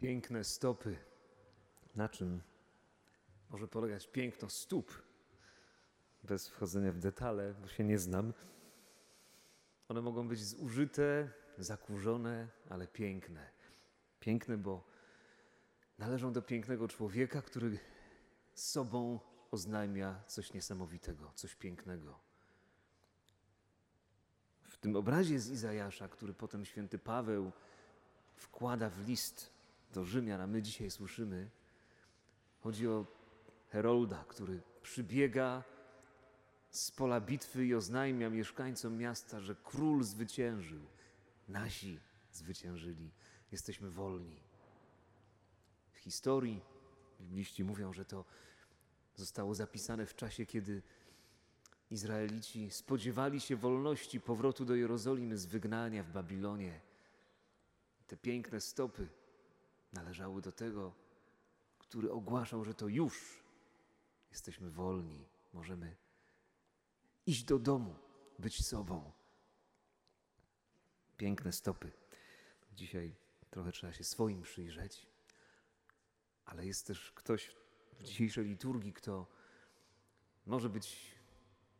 Piękne stopy. Na czym może polegać piękno stóp? Bez wchodzenia w detale, bo się nie znam. One mogą być zużyte, zakurzone, ale piękne. Piękne, bo należą do pięknego człowieka, który z sobą oznajmia coś niesamowitego, coś pięknego. W tym obrazie z Izajasza, który potem święty Paweł wkłada w list do Rzymian, a my dzisiaj słyszymy, chodzi o Herolda, który przybiega z pola bitwy i oznajmia mieszkańcom miasta, że król zwyciężył. Nasi zwyciężyli. Jesteśmy wolni. W historii bibliści mówią, że to zostało zapisane w czasie, kiedy Izraelici spodziewali się wolności, powrotu do Jerozolimy z wygnania w Babilonie. Te piękne stopy należały do tego, który ogłaszał, że to już jesteśmy wolni, możemy iść do domu, być sobą. Piękne stopy. Dzisiaj trochę trzeba się swoim przyjrzeć, ale jest też ktoś w dzisiejszej liturgii, kto może być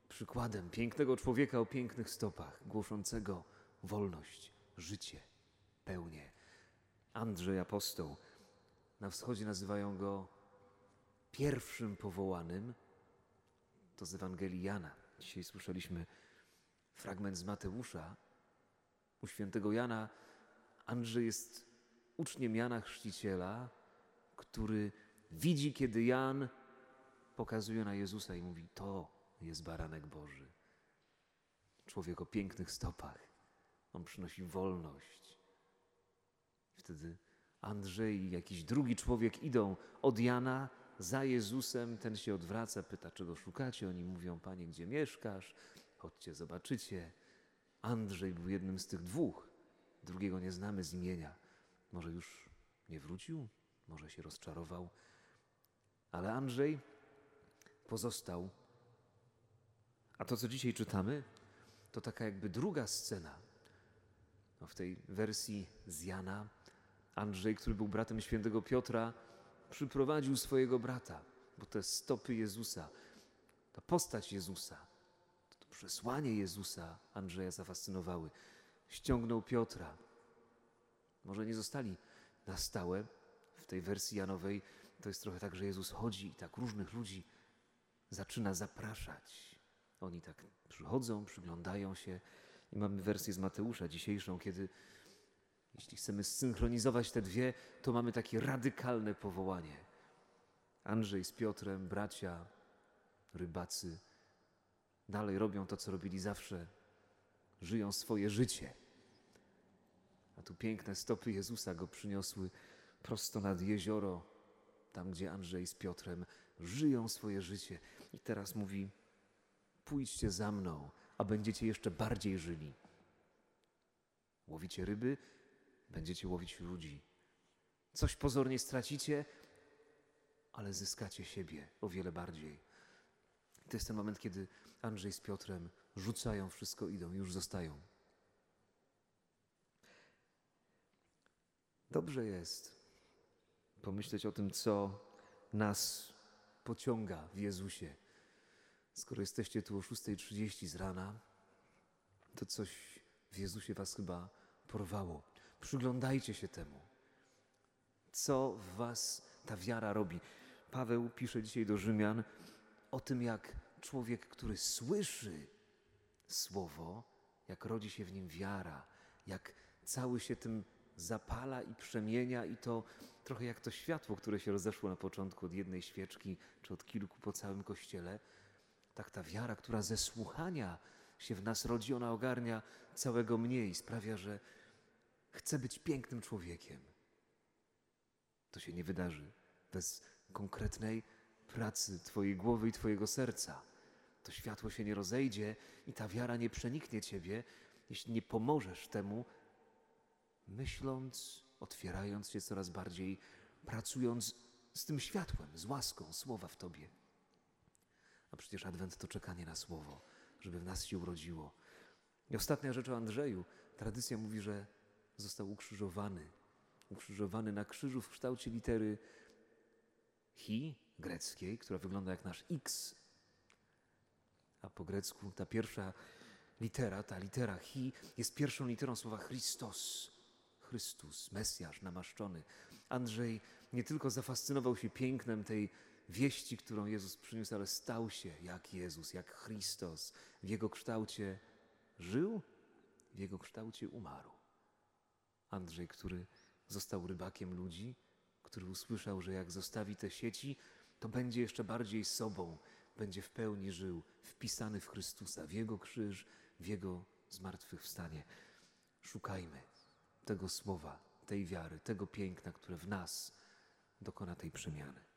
przykładem pięknego człowieka o pięknych stopach, głoszącego wolność, życie, pełnię. Andrzej Apostoł. Na wschodzie nazywają go pierwszym powołanym. To z Ewangelii Jana. Dzisiaj słyszeliśmy fragment z Mateusza. U świętego Jana Andrzej jest uczniem Jana Chrzciciela, który widzi, kiedy Jan pokazuje na Jezusa i mówi: To jest baranek Boży. Człowiek o pięknych stopach. On przynosi wolność. Wtedy Andrzej i jakiś drugi człowiek idą od Jana za Jezusem. Ten się odwraca, pyta, czego szukacie. Oni mówią, panie, gdzie mieszkasz? Chodźcie, zobaczycie. Andrzej był jednym z tych dwóch. Drugiego nie znamy z imienia. Może już nie wrócił, może się rozczarował. Ale Andrzej pozostał. A to, co dzisiaj czytamy, to taka jakby druga scena. No w tej wersji z Jana Andrzej, który był bratem świętego Piotra, przyprowadził swojego brata, bo te stopy Jezusa, ta postać Jezusa, to przesłanie Jezusa Andrzeja zafascynowały. Ściągnął Piotra. Może nie zostali na stałe w tej wersji Janowej. To jest trochę tak, że Jezus chodzi i tak różnych ludzi zaczyna zapraszać. Oni tak przychodzą, przyglądają się. I mamy wersję z Mateusza dzisiejszą, kiedy jeśli chcemy zsynchronizować te dwie, to mamy takie radykalne powołanie. Andrzej z Piotrem, bracia, rybacy, dalej robią to, co robili zawsze. Żyją swoje życie. A tu piękne stopy Jezusa go przyniosły prosto nad jezioro, tam gdzie Andrzej z Piotrem żyją swoje życie. I teraz mówi: Pójdźcie za mną, a będziecie jeszcze bardziej żyli. Łowicie ryby, będziecie łowić ludzi. Coś pozornie stracicie, ale zyskacie siebie o wiele bardziej. To jest ten moment, kiedy Andrzej z Piotrem rzucają wszystko, idą, już zostają. Dobrze jest pomyśleć o tym, co nas pociąga w Jezusie. Skoro jesteście tu o 6.30 z rana, to coś w Jezusie was chyba porwało. Przyglądajcie się temu. Co w was ta wiara robi? Paweł pisze dzisiaj do Rzymian o tym, jak człowiek, który słyszy słowo, jak rodzi się w nim wiara, jak cały się tym zapala i przemienia, i to trochę jak to światło, które się rozeszło na początku od jednej świeczki, czy od kilku po całym kościele. Tak ta wiara, która ze słuchania się w nas rodzi, ona ogarnia całego mnie i sprawia, że Chcę być pięknym człowiekiem. To się nie wydarzy bez konkretnej pracy Twojej głowy i Twojego serca. To światło się nie rozejdzie i ta wiara nie przeniknie Ciebie, jeśli nie pomożesz temu, myśląc, otwierając się coraz bardziej, pracując z tym światłem, z łaską słowa w Tobie. A przecież Adwent to czekanie na słowo, żeby w nas się urodziło. I ostatnia rzecz o Andrzeju. Tradycja mówi, że został ukrzyżowany ukrzyżowany na krzyżu w kształcie litery chi greckiej, która wygląda jak nasz X. A po grecku ta pierwsza litera, ta litera chi, jest pierwszą literą słowa Christos. Chrystus, Mesjasz namaszczony. Andrzej nie tylko zafascynował się pięknem tej wieści, którą Jezus przyniósł, ale stał się jak Jezus, jak Chrystus. W Jego kształcie żył, w Jego kształcie umarł. Andrzej, który został rybakiem ludzi, który usłyszał, że jak zostawi te sieci, to będzie jeszcze bardziej sobą, będzie w pełni żył, wpisany w Chrystusa, w Jego krzyż, w Jego zmartwychwstanie. Szukajmy tego słowa, tej wiary, tego piękna, które w nas dokona tej przemiany.